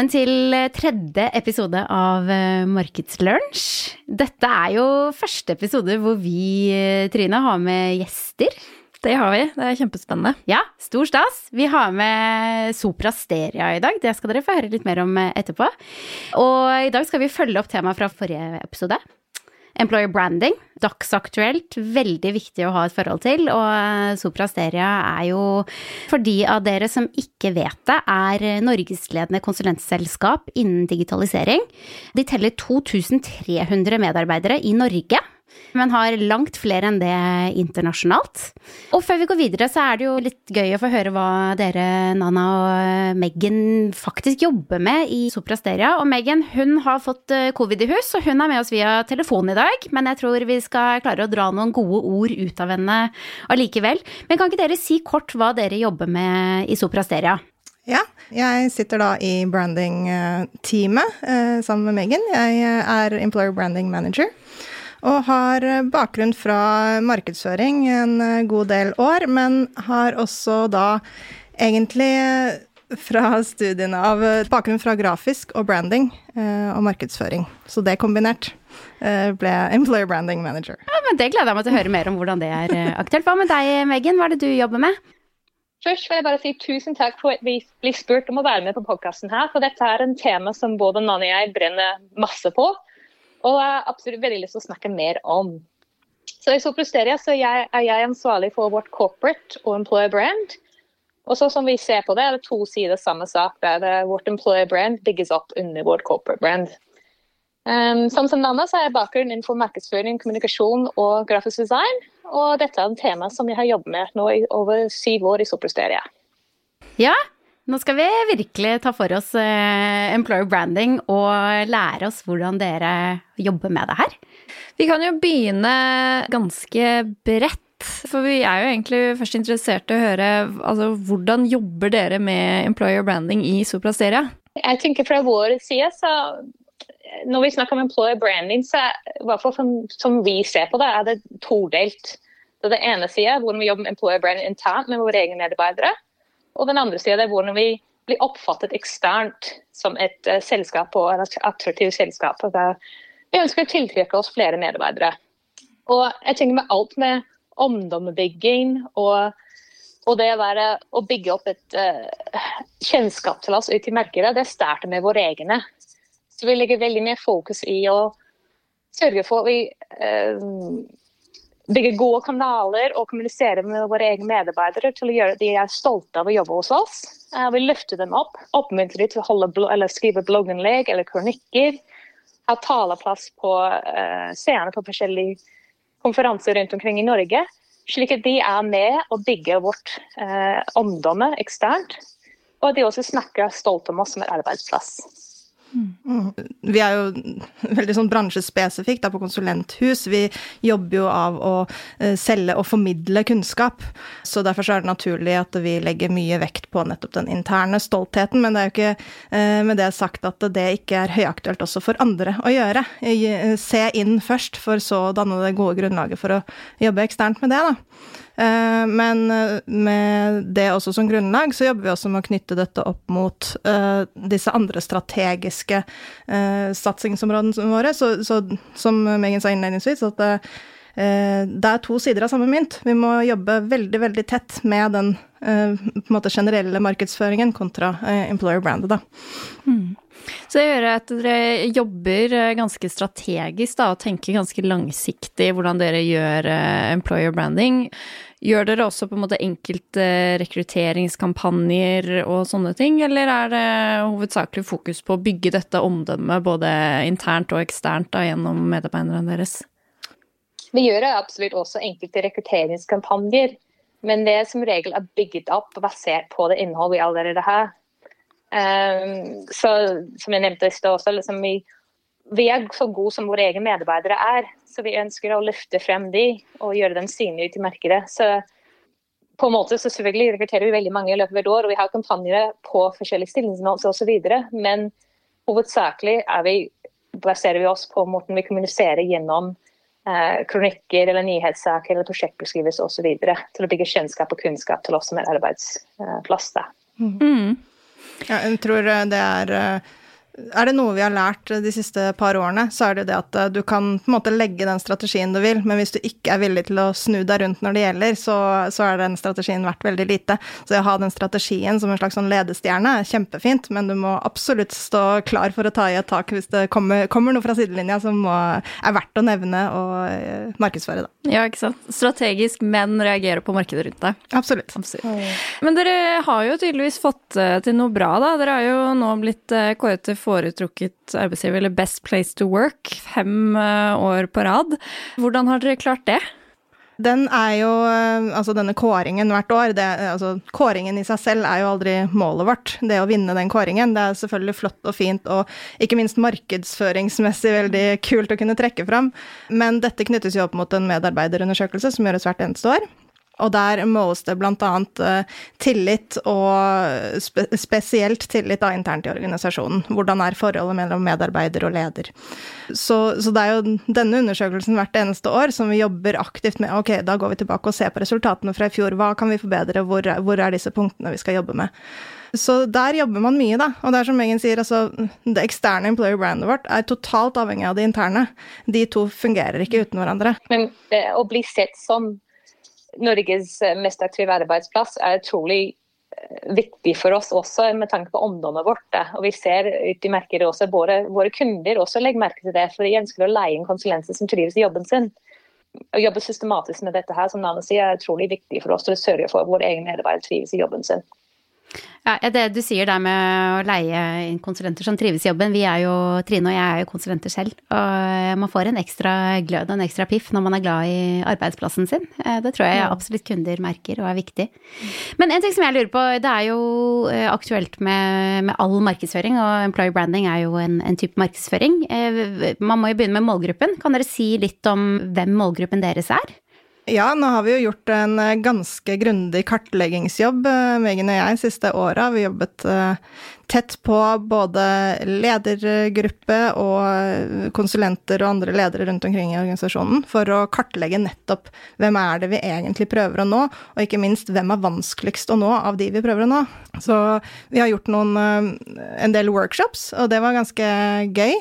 Velkommen til tredje episode av eh, Markedslunsj. Dette er jo første episode hvor vi, eh, Trine, har med gjester. Det har vi. Det er kjempespennende. Ja, stor stas. Vi har med Sopra Steria i dag. Det skal dere få høre litt mer om eh, etterpå. Og i dag skal vi følge opp temaet fra forrige episode. Employer branding, dagsaktuelt, veldig viktig å ha et forhold til. Og Sopra Steria er jo, for de av dere som ikke vet det, er norgesledende konsulentselskap innen digitalisering. De teller 2300 medarbeidere i Norge men har langt flere enn det internasjonalt. Og før vi går videre, så er det jo litt gøy å få høre hva dere, Nana og Meghan, faktisk jobber med i Soprasteria. Og Meghan hun har fått eh, covid i hus, og hun er med oss via telefon i dag. Men jeg tror vi skal klare å dra noen gode ord ut av henne allikevel. Men kan ikke dere si kort hva dere jobber med i Soprasteria? Ja, jeg sitter da i branding-teamet eh, sammen med Megan. Jeg er employer branding manager. Og har bakgrunn fra markedsføring en eh, god del år, men har også da egentlig fra studiene av bakgrunn fra grafisk og branding eh, og markedsføring. Så det kombinert eh, ble employer branding manager. Ja, men Det gleder jeg meg til å høre mer om hvordan det er aktuelt. Hva med deg, Megan? Hva er det du jobber med? Først vil jeg bare si tusen takk for at vi blir spurt om å være med på podkasten her. For dette er en tema som både Nanne og jeg brenner masse på. Og jeg har absolutt veldig lyst til å snakke mer om. Så I Soprosteria så er jeg ansvarlig for vårt corporate og employer brand. Og så som vi ser på det, er det to sider samme sak. der Vårt employer brand bygges opp under vårt corporate brand. Um, som som så har jeg bakgrunn innenfor markedsføring, kommunikasjon og grafisk design. Og dette er et tema som jeg har jobbet med nå i over syv år i Soprosteria. Ja, nå skal vi virkelig ta for oss uh, employer branding og lære oss hvordan dere jobber med det her. Vi kan jo begynne ganske bredt. For vi er jo egentlig først interessert i å høre altså, hvordan jobber dere med employer branding i Soprasteria? Jeg tenker fra vår side, så når vi snakker om employer branding, så i hvert fall som, som vi ser på det, er det todelt. Det, det ene sida hvordan vi jobber med employer branding internt med våre egne medarbeidere. Og den andre sida er hvordan vi blir oppfattet eksternt som et uh, selskap og et attraktivt selskap. Der vi ønsker å tiltrekke oss flere medarbeidere. Og jeg tenker med alt med omdømmebygging og, og, det å, være, å bygge opp et uh, kjennskap til oss ut i markedet, det starter med våre egne. Så vi legger veldig mye fokus i å sørge for at vi uh, bygge gode kanaler og kommunisere med våre egne medarbeidere til å gjøre at de er stolte av å jobbe hos oss. Uh, vi løfter dem opp, oppmuntrer dem til å eller skrive blogginnlegg eller kronikker. Ha taleplass på uh, scener på forskjellige konferanser rundt omkring i Norge. Slik at de er med og bygger vårt uh, omdømme eksternt. Og at de også snakker stolt om oss som en arbeidsplass. Mm. Vi er jo veldig sånn bransjespesifikt på konsulenthus. Vi jobber jo av å uh, selge og formidle kunnskap. Så derfor så er det naturlig at vi legger mye vekt på nettopp den interne stoltheten. Men det er jo ikke uh, med det sagt at det ikke er høyaktuelt også for andre å gjøre. Uh, se inn først, for så å danne det gode grunnlaget for å jobbe eksternt med det. da. Eh, men eh, med det også som grunnlag, så jobber vi også med å knytte dette opp mot uh, disse andre strategiske satsingsområdene våre. Så, så, som Megan sa innledningsvis, at det, det er to sider av samme mynt. Vi må jobbe veldig, veldig tett med den måte generelle markedsføringen kontra employer brandet, da. Mm. Så jeg hører at dere jobber ganske strategisk da, og tenker ganske langsiktig hvordan dere gjør employer branding. Gjør dere også på en måte enkelte rekrutteringskampanjer og sånne ting, eller er det hovedsakelig fokus på å bygge dette omdømmet både internt og eksternt da, gjennom medarbeiderne deres? Vi gjør absolutt også enkelte rekrutteringskampanjer, men det er som regel er bygget opp basert på det innholdet vi allerede har. Um, så som jeg nevnte i stad også, liksom vi vi er så gode som våre egne medarbeidere er, så vi ønsker å løfte frem de og gjøre dem synlige til markedet. Så på en måte så selvfølgelig rekrutterer vi veldig mange i løpet av et år, og vi har kampanjer på forskjellige stillingsmål osv., men hovedsakelig vi, baserer vi oss på måten vi kommuniserer gjennom eh, kronikker eller nyhetssaker eller prosjektbeskrivelser osv. til å bygge kjennskap og kunnskap til oss som en arbeidsplass. Mm. Ja, jeg tror det er er det noe vi har lært de siste par årene, så er det jo det at eh, du kan på en måte legge den strategien du vil, men hvis du ikke er villig til å snu deg rundt når det gjelder, så, så er den strategien verdt veldig lite. Så å ha den strategien som en slags sånn ledestjerne er kjempefint, men du må absolutt stå klar for å ta i et tak hvis det kommer, kommer noe fra sidelinja som må, er verdt å nevne og uh, markedsføre, da. Ja, ikke sant. Strategisk, men reagere på markedet rundt deg. Absolutt. Absolutt. Men dere har jo tydeligvis fått eh, til noe bra, da. Dere har jo nå blitt kåret til foretrukket arbeidsgiver, eller Best Place to Work, fem eh, år på rad. Hvordan har dere klart det? Den er jo eh, Altså denne kåringen hvert år, det, altså kåringen i seg selv er jo aldri målet vårt. Det å vinne den kåringen. Det er selvfølgelig flott og fint og ikke minst markedsføringsmessig veldig kult å kunne trekke fram. Men dette knyttes jo opp mot en medarbeiderundersøkelse som gjøres hvert eneste år. Og der måles det bl.a. Uh, tillit, og spe spesielt tillit da, internt i organisasjonen. Hvordan er forholdet mellom medarbeider og leder. Så, så, det er jo denne undersøkelsen hvert eneste år som vi jobber aktivt med. Ok, da går vi tilbake og ser på resultatene fra i fjor. Hva kan vi forbedre? Hvor, hvor er disse punktene vi skal jobbe med? Så der jobber man mye, da. Og det er som Megan sier, altså det eksterne employer brandet vårt er totalt avhengig av det interne. De to fungerer ikke uten hverandre. Men eh, å bli sett som Norges mest aktive arbeidsplass er utrolig eh, viktig for oss også med tanke på omdømmet vårt. Og vi ser ut i merket også, både våre kunder også legger merke til det, for de ønsker å leie inn konsulenter som trives i jobben sin. Å jobbe systematisk med dette her, som Nana sier, er utrolig viktig for oss Og det sørger for at våre egne medarbeidere trives i jobben sin. Ja, det du sier der med å leie inn konsulenter som trives i jobben, vi er jo, Trine og jeg er jo konsulenter selv, og man får en ekstra glød og en ekstra piff når man er glad i arbeidsplassen sin. Eh, det tror jeg absolutt kunder merker og er viktig. Men en ting som jeg lurer på, det er jo eh, aktuelt med, med all markedsføring, og employer branding er jo en, en type markedsføring. Eh, man må jo begynne med målgruppen. Kan dere si litt om hvem målgruppen deres er? Ja, nå har vi jo gjort en eh, ganske grundig kartleggingsjobb, eh, Megan og jeg, siste åra. Vi jobbet eh, tett på både ledergruppe og konsulenter og andre ledere rundt omkring i organisasjonen for å kartlegge nettopp hvem er det vi egentlig prøver å nå, og ikke minst hvem er vanskeligst å nå av de vi prøver å nå. Så vi har gjort noen, en del workshops, og det var ganske gøy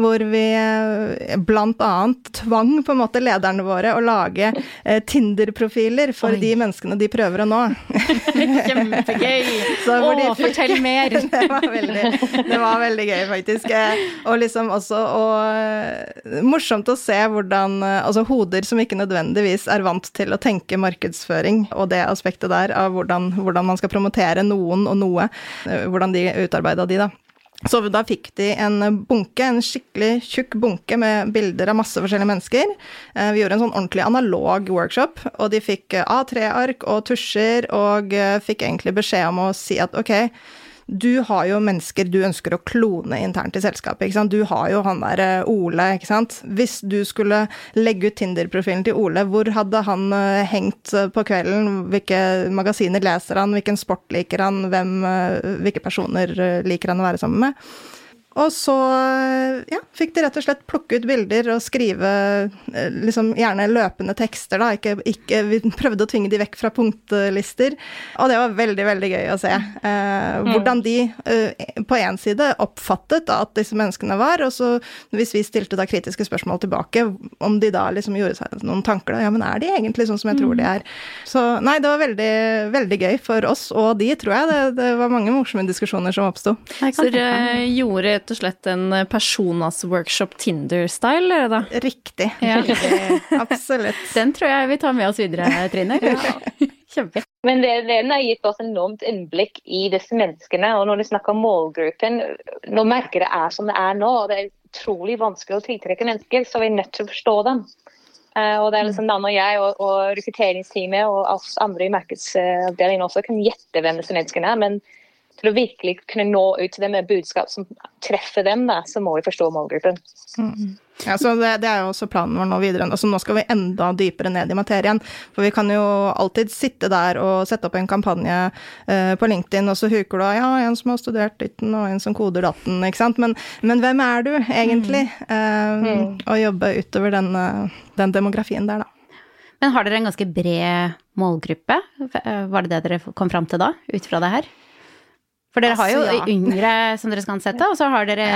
hvor vi eh, bl.a. tvang på en måte lederne våre å lage eh, Tinder-profiler for Oi. de menneskene de prøver å nå. Kjempegøy! Å, de, fortell mer! var veldig, det var veldig gøy, faktisk. Eh, og liksom også og morsomt å se hvordan Altså hoder som ikke nødvendigvis er vant til å tenke markedsføring og det aspektet der av hvordan, hvordan man skal promotere noen og noe, hvordan de utarbeida de, da. Så da fikk de en bunke, en skikkelig tjukk bunke med bilder av masse forskjellige mennesker. Eh, vi gjorde en sånn ordentlig analog workshop, og de fikk A3-ark og tusjer, og eh, fikk egentlig beskjed om å si at ok, du har jo mennesker du ønsker å klone internt i selskapet. ikke sant? Du har jo han der eh, Ole, ikke sant. Hvis du skulle legge ut Tinder-profilen til Ole, hvor hadde han uh, hengt eh, på kvelden? Hvilke magasiner leser han? Hvilken sport liker han? Hvem, hvilke personer liker han å være sammen med? Og så ja, fikk de rett og slett plukke ut bilder og skrive eh, liksom gjerne løpende tekster, da. Ikke, ikke, vi prøvde å tvinge de vekk fra punktlister. Og det var veldig, veldig gøy å se. Eh, mm. hvordan de eh, på én side oppfattet da, at disse menneskene var, og så hvis vi stilte da kritiske spørsmål tilbake, om de da liksom gjorde seg noen tanker da, ja, men er de egentlig sånn som jeg tror de mm. er? Så nei, det var veldig, veldig gøy for oss og de, tror jeg. Det, det var mange morsomme diskusjoner som oppsto. Så dere gjorde rett og slett en personas-workshop Tinder-style, er det da? Riktig. Ja. Absolutt. Den tror jeg vi tar med oss videre, Trine. Ja. Kjempe. Men det, det har gitt oss enormt innblikk i disse menneskene. Og når du snakker om målgruppen, når markedet er som det er nå, og det er utrolig vanskelig å tiltrekke mennesker, så er vi nødt til å forstå dem. Uh, og det er liksom Dan og jeg og, og rekrutteringsteamet og oss andre i markedsavdelingen også kan gjette hvem disse menneskene er. men til å virkelig kunne nå ut til dem med budskap som treffer dem, da, så må vi forstå målgruppen. Mm. Ja, så det, det, er jo også planen vår nå videre. Altså, nå skal vi enda dypere ned i materien. For vi kan jo alltid sitte der og sette opp en kampanje uh, på LinkedIn, og så huker du av ja, en som har studert ditten, og en som koder datten, ikke sant. Men, men hvem er du egentlig? Mm. Uh, mm. Og jobbe utover den, uh, den demografien der, da. Men har dere en ganske bred målgruppe? Var det det dere kom fram til da, ut fra det her? For dere har jo Altså, ja. yngre som dere skal ansette, og så har dere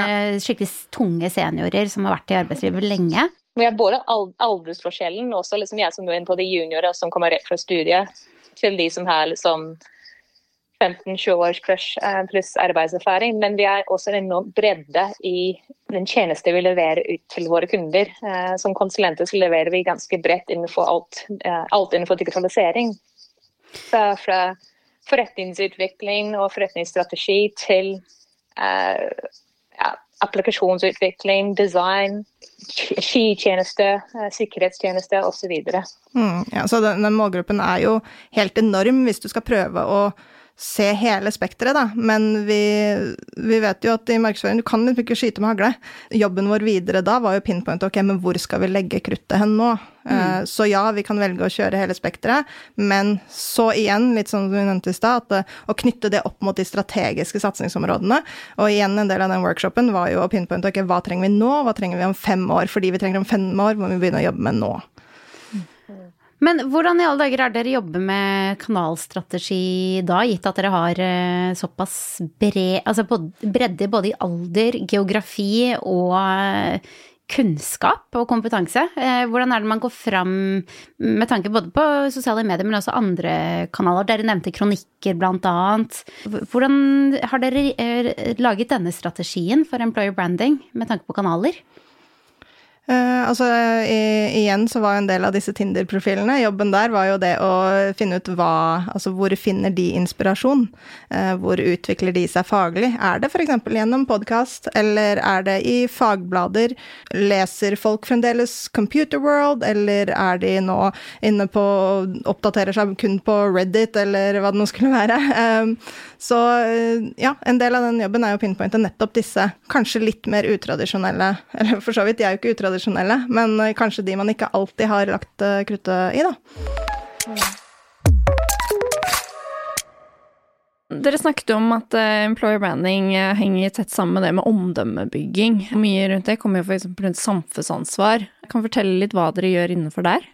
skikkelig tunge seniorer som har vært i arbeidslivet lenge. Vi har både aldersforskjellen, også liksom jeg som er inne på de juniorer som kommer rett fra studiet, til de som har liksom 15-20 års pluss, eh, pluss arbeidserfaring. Men vi er også en enorm bredde i den tjeneste vi leverer ut til våre kunder. Eh, Som konsulenter så leverer vi ganske bredt innenfor alt, eh, alt innenfor digitalisering. Så fra forretningsutvikling og forretningsstrategi til eh, ja, applikasjonsutvikling, design, skitjeneste, eh, sikkerhetstjeneste osv. Mm, ja, så den, den målgruppen er jo helt enorm hvis du skal prøve å se hele spekteret, da. Men vi, vi vet jo at i markedsføring, du kan liksom ikke skyte med hagle. Jobben vår videre da var jo pinpoint, ok, men hvor skal vi legge kruttet hen nå? Mm. så ja, vi kan velge å kjøre hele spekteret, men så igjen, litt sånn som vi nevnte i stad, eh, å knytte det opp mot de strategiske satsingsområdene. Og igjen, en del av den workshopen var jo å pinpointe, ok, hva trenger vi nå, hva trenger vi om fem år? Fordi vi trenger om fem år, må vi begynne å jobbe med nå. Men hvordan i alle dager er dere jobber med kanalstrategi da, gitt at dere har eh, såpass bred, altså bredde både i alder, geografi og eh, kunnskap og kompetanse? Eh, Hvordan er det man går fram med tanke både på sosiale medier, men også andre kanaler? Dere nevnte kronikker, blant annet. Hvordan har dere laget denne strategien for employer branding med tanke på kanaler? Eh, altså, i, igjen så var jo en del av disse Tinder-profilene, jobben der var jo det å finne ut hva Altså hvor finner de inspirasjon? Uh, hvor utvikler de seg faglig? Er det f.eks. gjennom podkast, eller er det i fagblader? Leser folk fremdeles Computer World, eller er de nå inne på Oppdaterer seg kun på Reddit, eller hva det nå skulle være? Eh, så eh, ja, en del av den jobben er jo å nettopp disse kanskje litt mer utradisjonelle Eller for så vidt, de er jo ikke utradisjonelle, men eh, kanskje de man ikke alltid har lagt eh, kruttet i, da. Dere snakket om at employer branding henger tett sammen med det med omdømmebygging. Mye rundt det kommer jo f.eks. rundt samfunnsansvar. Jeg kan fortelle litt hva dere gjør innenfor der?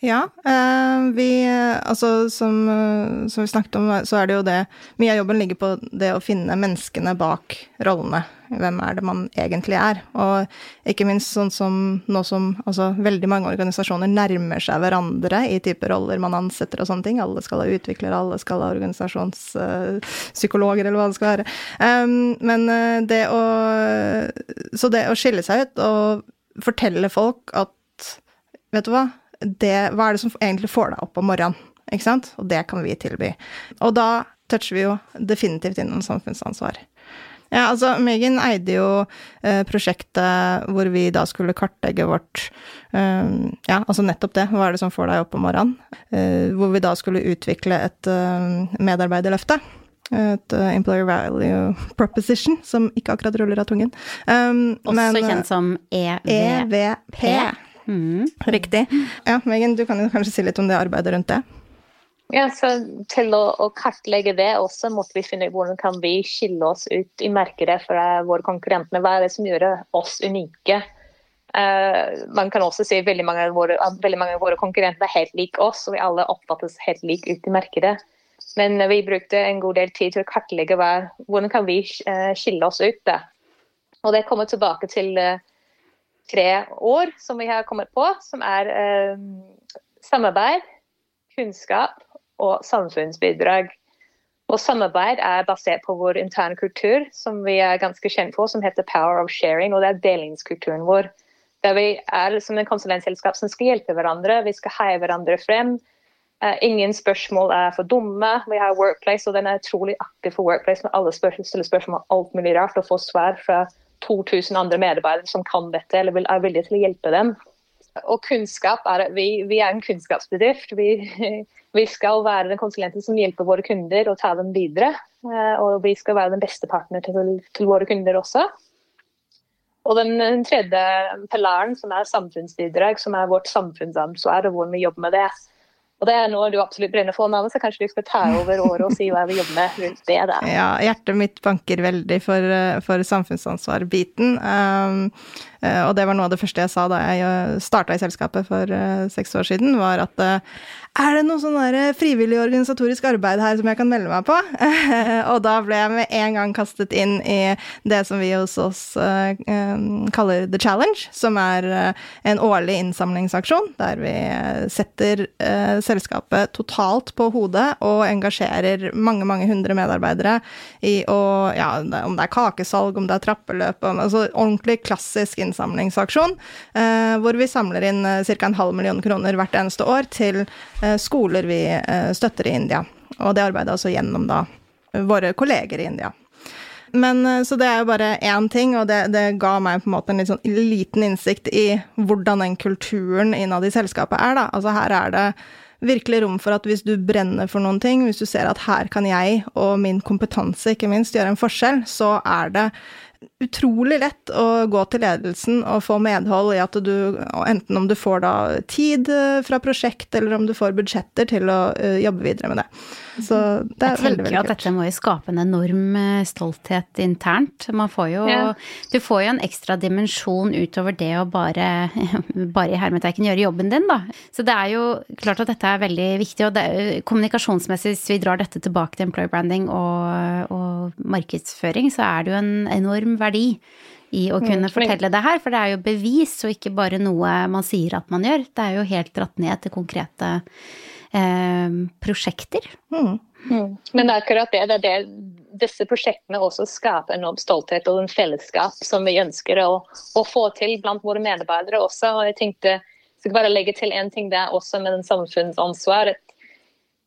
Ja, eh, vi Altså, som, eh, som vi snakket om, så er det jo det Mye av jobben ligger på det å finne menneskene bak rollene. Hvem er det man egentlig er? Og ikke minst sånn som nå som altså, veldig mange organisasjoner nærmer seg hverandre i type roller man ansetter og sånne ting. Alle skal ha utviklere, alle skal ha organisasjonspsykologer, eller hva det skal være. Men eh, det å Så det å skille seg ut og fortelle folk at Vet du hva? Det, hva er det som egentlig får deg opp om morgenen? Ikke sant? Og det kan vi tilby. Og da toucher vi jo definitivt innom samfunnsansvar. Ja, altså Megan eide jo eh, prosjektet hvor vi da skulle kartlegge vårt eh, Ja, altså nettopp det. Hva er det som får deg opp om morgenen? Eh, hvor vi da skulle utvikle et eh, medarbeiderløfte. Et eh, Employer Value Proposition, som ikke akkurat ruller av tungen. Um, Også men, kjent som EVP. EVP. Mm. Riktig. Ja, Megan, du kan jo kanskje si litt om det arbeidet rundt det? Ja, så Til å, å kartlegge det også måtte vi finne ut hvordan kan vi skille oss ut i markedet fra våre konkurrenter. Hva er det som gjør oss unike? Uh, man kan også si veldig mange, av våre, at veldig mange av våre konkurrenter er helt like oss, og vi alle oppfattes helt like ut i markedet. Men eh, vi brukte en god del tid til å kartlegge hva, hvordan kan vi kan skille oss ut. Da. Og det kommer tilbake til eh, tre år som vi har kommet på, som er eh, samarbeid, kunnskap og samfunnsbidrag. Og samarbeid er basert på vår interne kultur, som vi er ganske kjent for, som heter Power of Sharing, og det er delingskulturen vår. Der vi er som en konsulentselskap som skal hjelpe hverandre, vi skal heie hverandre frem. Uh, ingen spørsmål er for dumme. Vi har Workplace, og den er utrolig aktiv for Workplace, med alle spør stiller spørsmål om alt mulig rart, og får svar fra 2000 andre medarbeidere som kan dette, eller er villige til å hjelpe dem. Og kunnskap er vi, vi er en kunnskapsbedrift. Vi, vi skal være den konsulenten som hjelper våre kunder og ta dem videre. Eh, Og vi skal være den beste partner til, til våre kunder også. Og den, den tredje pilaren, som er samfunnsbidrag, som er vårt samfunnsansvar, og hvordan vi jobber med det. Og det er noe du absolutt brenner for, Nanne, så kanskje du skal ta over året og si hva vi jobber med rundt det. da. Ja, hjertet mitt banker veldig for, eh, for samfunnsansvar-biten. Um, og det var noe av det første jeg sa da jeg starta i selskapet for seks år siden, var at er det noe sånn frivillig organisatorisk arbeid her som jeg kan melde meg på? og da ble jeg med en gang kastet inn i det som vi hos oss kaller The Challenge, som er en årlig innsamlingsaksjon der vi setter selskapet totalt på hodet og engasjerer mange, mange hundre medarbeidere i å Ja, om det er kakesalg, om det er trappeløp, altså ordentlig klassisk innsamlingsaksjon, hvor vi samler inn ca. en halv million kroner hvert eneste år til Eh, skoler vi eh, støtter i India. Og det arbeider altså gjennom da våre kolleger i India. Men eh, Så det er jo bare én ting, og det, det, ga meg på en måte en litt sånn liten innsikt i hvordan den kulturen innad i selskapet er, da. Altså her er det virkelig rom for at hvis du brenner for noen ting, hvis du ser at her kan jeg og min kompetanse ikke minst gjøre en forskjell, så er det utrolig lett å gå til ledelsen og få medhold i at du, enten om du får da tid eh, fra prosjekt, eller om du får budsjetter til å uh, jobbe videre med det. Så det er veldig, veldig kult. Jeg tenker at dette må jo skape en enorm eh, stolthet internt. Man får jo ja. Du får jo en ekstra dimensjon utover det å bare, bare i hermeteiken gjøre jobben din, da. Så det er jo klart at dette er veldig viktig, og det, kommunikasjonsmessig, hvis vi drar dette tilbake til employer branding og, og markedsføring, så er det jo en enorm verdi i å mm, kunne fortelle det her, for det er jo bevis og ikke bare noe man sier at man gjør. Det er jo helt dratt ned til konkrete eh, prosjekter. Mm. Mm. Men akkurat det, det er det disse prosjektene også skaper enorm stolthet og en fellesskap som vi ønsker å, å, få til blant våre medarbeidere også. Og jeg tenkte jeg skal bare legge til en ting der også med den samfunnsansvaret.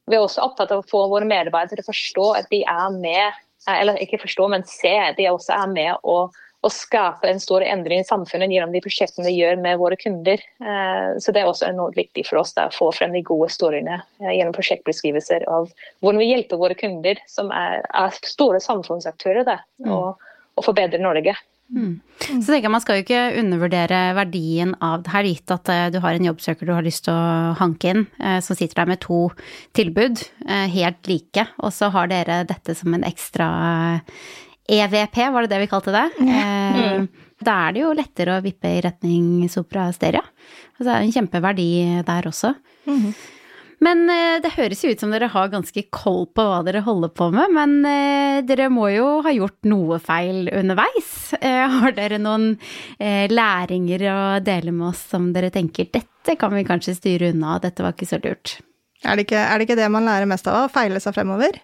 Vi er også opptatt av å få våre medarbeidere til å forstå at de er med, eller ikke forstå, men se, de også er med å, å skape en stor endring i samfunnet gjennom de prosjektene vi gjør med våre kunder. Eh, så Det er også noe viktig for oss da, å få frem de gode historiene eh, gjennom prosjektbeskrivelser av hvordan vi hjelper våre kunder, som er, er store samfunnsaktører, da, mm. og, og forbedrer Norge. Mm. Så tenker jeg Man skal jo ikke undervurdere verdien av det her, gitt at eh, du har en jobbsøker du har lyst til å hanke inn, som sitter der med to tilbud, helt like, og så har dere dette som en ekstra EVP, var det det vi kalte det? Eh, mm. Da er det jo lettere å vippe i retning Sopra Steria. Altså det er en kjempeverdi der også. Mm. Men eh, det høres jo ut som dere har ganske koll på hva dere holder på med. Men eh, dere må jo ha gjort noe feil underveis. Har dere noen læringer å dele med oss som dere tenker dette kan vi kanskje styre unna, dette var ikke så lurt? Er det ikke, er det, ikke det man lærer mest av, å feile seg fremover?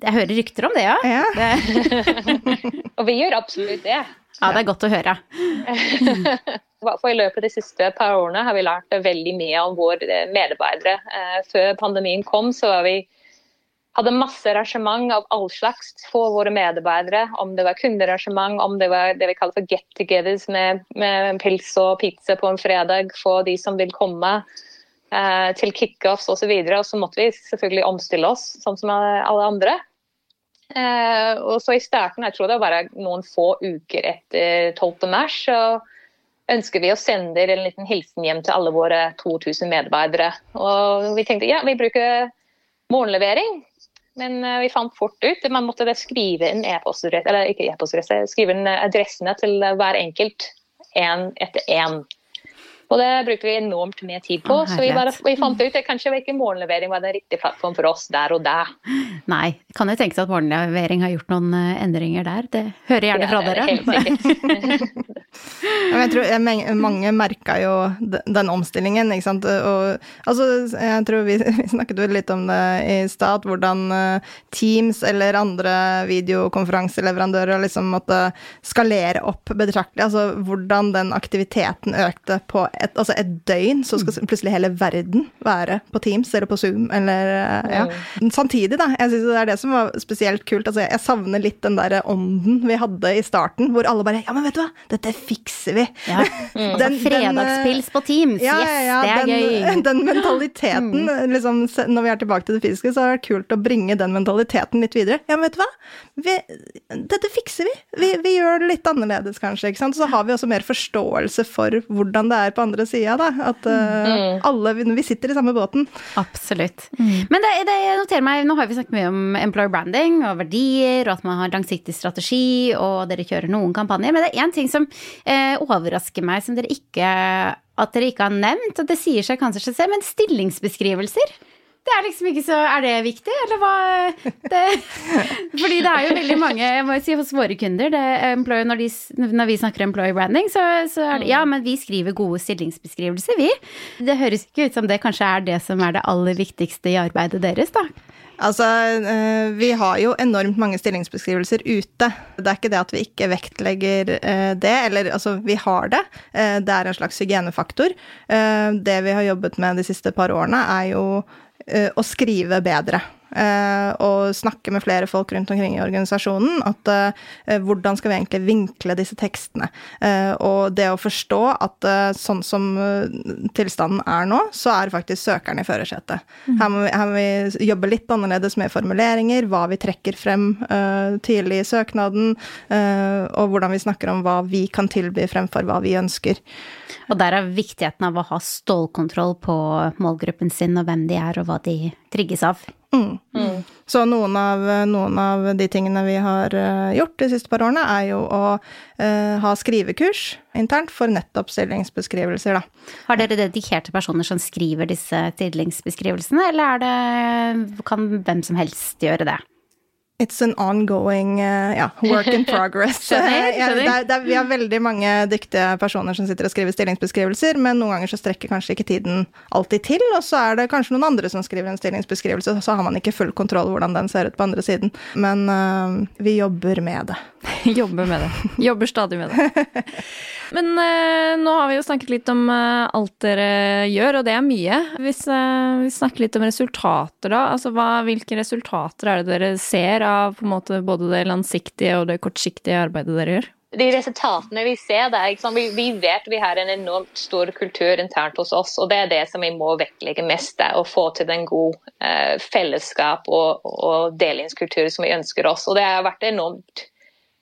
Jeg hører rykter om det, ja. ja. Det. og vi gjør absolutt det. Ja, det er godt å høre. For I løpet av de siste par årene har vi lært veldig mye om våre medarbeidere. Eh, før pandemien kom, så var vi hadde masse arrangement av all slags for våre medarbeidere. Om det var kundearrangement, om det var det vi kaller for get-togethers med, med, pils og pizza på en fredag for de som vil komme. Eh, til kickoffs osv. Og, så og så måtte vi selvfølgelig omstille oss, sånn som alle andre. Eh, og så I starten, jeg tror det var bare noen få uker etter 12. mars, så ønsker vi å sende en liten hilsen hjem til alle våre 2000 medarbeidere. Og vi tenkte ja, vi bruker morgenlevering, men eh, vi fant fort ut at man måtte skrive inn e-postadresse, eller ikke e-postadresse, skrive inn adressene til hver enkelt én etter én. Og det brukte vi enormt mye tid på. så vi, bare, vi, fant ut at kanskje ikke morgenlevering var den riktige plattformen for oss der og da. Nei, kan jo tenke seg at morgenlevering har gjort noen eh, endringer der. Det hører gjerne fra dere. Helt sikkert. jeg tror jeg, mange merka jo den omstillingen, ikke sant. Og, altså, jeg tror vi, vi snakket jo litt om det i stad, hvordan eh, Teams eller andre videokonferanseleverandører liksom måtte skalere opp betraktelig. Altså hvordan den aktiviteten økte på et, altså et døgn, så skal plutselig hele verden være på Teams eller på Zoom eller eh, ja. Samtidig, da. Jeg syns det er det som var spesielt kult. Altså, jeg savner litt den derre ånden vi hadde i starten, hvor alle bare Ja, men vet du hva, dette fikser vi. Ja. Mm. Den, Fredagspils på Teams, ja, yes, ja, det er den, gøy. Den mentaliteten, mm. liksom, når vi er tilbake til det fysiske, så er det kult å bringe den mentaliteten litt videre. Ja, men vet du hva, vi, dette fikser vi. vi. vi. gjør det litt annerledes, kanskje. Så har vi også mer forståelse for hvordan det er på andre sida, da. At uh, alle vi sitter i samme båten. Absolutt. Mm. Men det, det noterer meg, nå har vi snakket mye om employer branding og verdier, og at man har langsiktig strategi, og dere kjører noen kampanjer. Men det er én ting som eh, overrasker meg, som dere ikke at dere ikke har nevnt, og det sier seg kanskje selv, men stillingsbeskrivelser. Det er liksom ikke så Er det viktig, eller hva det, Fordi det er jo veldig mange, jeg må si hos våre kunder, når, de, når, vi snakker employer branding, så, så, er det Ja, men vi skriver gode stillingsbeskrivelser, vi. Det høres ikke ut som det kanskje er det som er det aller viktigste i arbeidet deres, da. Altså, eh, vi har jo enormt mange stillingsbeskrivelser ute. Det er ikke det at vi ikke vektlegger eh, det, eller altså, vi har det. Eh, det er en slags hygienefaktor. Det vi har jobbet med de siste par årene, er jo å skrive bedre. Uh, og snakke med flere folk rundt omkring i organisasjonen. At uh, hvordan skal vi egentlig vinkle disse tekstene? Uh, og det å forstå at sånn som tilstanden er nå, så er faktisk søkeren i førersetet. Mm. Her, her, må vi jobbe litt annerledes med formuleringer, hva vi trekker frem tidlig i søknaden, og hvordan vi snakker om hva vi kan tilby fremfor hva vi ønsker. Og der er viktigheten av å ha stålkontroll på målgruppen sin, og hvem de er, og hva de trigges av. Mm. Mm. Så noen av, noen av, de tingene vi har uh, gjort de siste par årene, er jo å eh, ha skrivekurs internt for nettopp stillingsbeskrivelser, da. Har dere dedikerte personer som skriver disse stillingsbeskrivelsene, eller det, kan hvem som helst gjøre det? It's an ongoing uh, ja, work in progress. skjønner, skjønner. Ja, det er, vi har veldig mange dyktige personer som sitter og skriver stillingsbeskrivelser, men noen ganger så strekker kanskje ikke tiden alltid til, og så er det kanskje noen andre som skriver en stillingsbeskrivelse, så har man ikke full kontroll hvordan den ser ut på andre siden. Men uh, vi jobber med det. jobber med det. Jobber stadig med det. Men uh, nå har vi jo snakket litt om alt dere gjør, og det er mye. Hvis vi snakker litt om resultater, da. Altså hva, hvilke resultater er det dere ser av på en måte både det langsiktige og det kortsiktige arbeidet dere gjør? De resultatene vi ser, det er liksom, vi, vi, vet vi har en enormt stor kultur internt hos oss, og det er det som vi må vektlegge mest. Det, å få til en god fellesskap og, og delingskultur som vi ønsker oss. Og det har vært enormt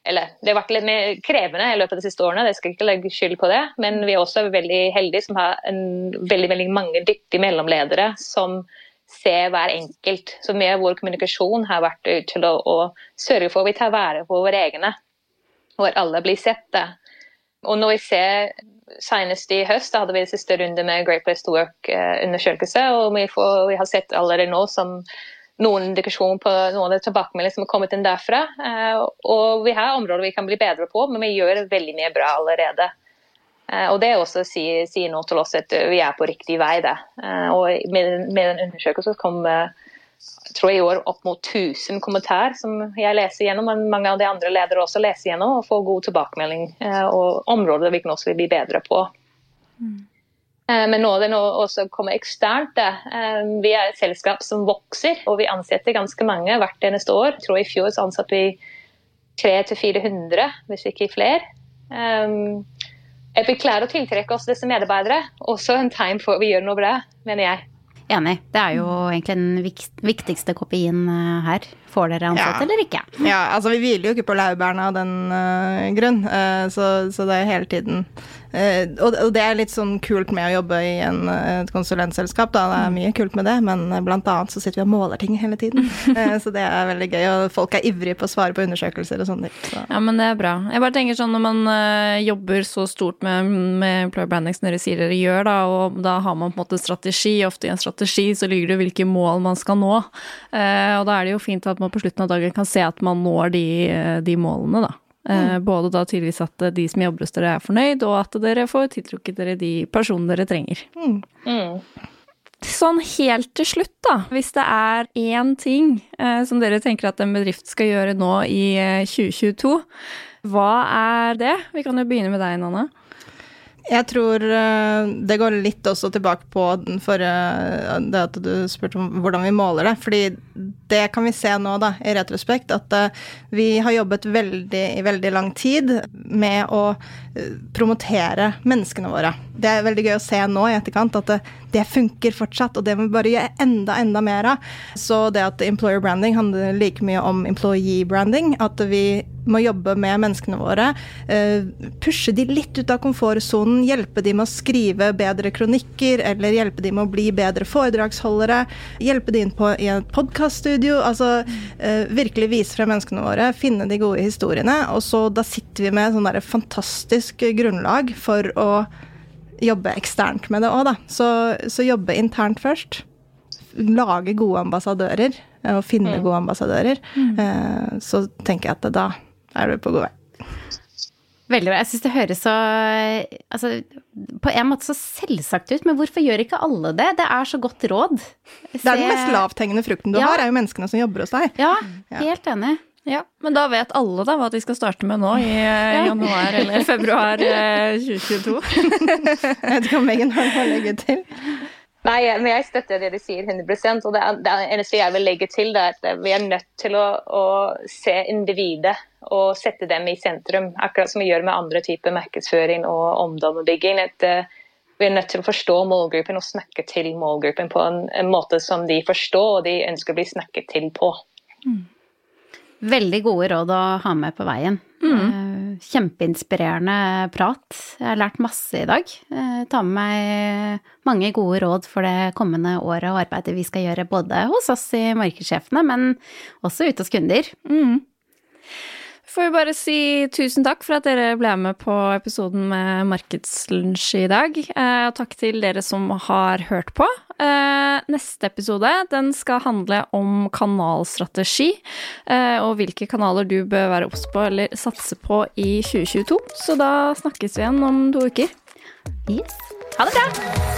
eller det har vært litt mer krevende i løpet av de siste årene, det skal ikke legge skyld på det. Men vi er også veldig heldige som har en, veldig, veldig mange dyktige mellomledere som ser hver enkelt. Så mye av vår kommunikasjon har vært til å, å sørge for at vi tar vare på våre egne, og at alle blir sett. Det. Og når vi ser Senest i høst da hadde vi siste runde med Great Place to Work-undersøkelse. og vi, får, vi, har sett allerede nå noen indikasjon på noen av tilbakemeldingene som har kommet inn derfra. Eh, og vi har områder vi kan bli bedre på, men vi gjør veldig mye bra allerede. Eh, og det også sier, sier noe til oss at vi er på riktig vei. Det. Eh, og med, med den undersøkelsen kom jeg tror i år opp mot 1000 kommentarer som jeg leser gjennom, men mange av de andre ledere også leser gjennom og får god tilbakemelding. Og områder vi kan også bli bedre på. Mm. Eh, men nå er det nå også kommet eksternt. Eh, vi er et selskap som vokser, og vi ansetter ganske mange hvert eneste år. Jeg tror I fjor så ansatte vi 300-400, hvis ikke flere. At vi klarer å tiltrekke oss disse medarbeidere, også en tegn for at vi gjør noe bra, mener jeg. Enig. Det er jo egentlig den viktigste kopien her. Får dere ansatt ja. eller ikke? Ja, altså vi hviler jo ikke på laurbærene av den uh, grunn, uh, så, så, det er hele tiden uh, og, og, det er litt sånn kult med å jobbe i en, et konsulentselskap, da. Det er mye kult med det, men blant annet så sitter vi og måler ting hele tiden. så det er veldig gøy, og folk er ivrige på å svare på undersøkelser og sånne ting. Så. Ja, men det er bra. Jeg bare tenker sånn når man jobber så stort med, med employer branding som dere sier dere gjør, da, og da har man på en måte strategi, ofte i en strategi så ligger det hvilke mål man skal nå, og da er det jo fint at at man på slutten av dagen kan se at man når de, de målene, da. Eh, mm. Både da tydeligvis at de som jobber hos dere er fornøyd, og at dere får tiltrukket dere de personene dere trenger. Mm. Mm. Sånn helt til slutt, da. Hvis det er én ting eh, som dere tenker at en bedrift skal gjøre nå i 2022, eh, hva er det? Vi kan jo begynne med deg, Nanne. Jeg tror eh, det går litt også tilbake på forrige det at du spurte om hvordan vi måler det. Fordi det kan vi se nå, da, i retrospekt, at eh, vi har jobbet veldig, i veldig lang tid med å eh, promotere menneskene våre. Det er veldig gøy å se nå i etterkant at det, det funker fortsatt, og det må vi bare gjøre enda, enda mer av. Så det at employer branding handler like mye om employee branding, at vi med å jobbe med menneskene våre. Eh, pushe de litt ut av komfortsonen, hjelpe de med å skrive bedre kronikker, eller hjelpe de med å bli bedre foredragsholdere. Hjelpe de inn på, i et podkaststudio. Altså eh, virkelig vise frem menneskene våre, finne de gode historiene. Og så da sitter vi med sånn et fantastisk grunnlag for å jobbe eksternt med det òg, da. Så, så jobbe internt først lage gode ambassadører, og finne mm. gode ambassadører, mm. så tenker jeg at da er du på god vei. Veldig bra. Jeg syns det høres så altså, på en måte så selvsagt ut, men hvorfor gjør ikke alle det? Det er så godt råd. Se... Det er den mest lavthengende frukten du ja. har, er jo menneskene som jobber hos deg. Ja, helt ja. enig. Ja, Men da vet alle da hva de skal starte med nå i ja. januar eller februar 2022. jeg vet ikke om Megan har noe å legge til. Nei, men jeg støtter det de sier 100% og det, det eneste jeg vil legge til, er at vi er nødt til å, å, se individet og sette dem i sentrum. Akkurat som vi gjør med andre typer markedsføring og omdømmebygging. Uh, vi er nødt til å forstå målgruppen og snakke til målgruppen på en, en måte som de forstår og de ønsker å bli snakket til på. Mm. Veldig gode råd å ha med på veien. Mm. Eh, kjempeinspirerende prat. Jeg har lært masse i dag. Jeg tar med meg mange gode råd for det kommende året og arbeidet vi skal gjøre både hos oss i Markedssjefene, men også ute hos kunder. Mm får vi bare si tusen takk for at dere ble med på episoden med Markedslunsj i dag. Eh, og takk til dere som har hørt på. Eh, neste episode den skal handle om kanalstrategi, eh, og hvilke kanaler du bør være obs på eller satse på i 2022. Så da snakkes vi igjen om to uker. Yes. Ha det bra!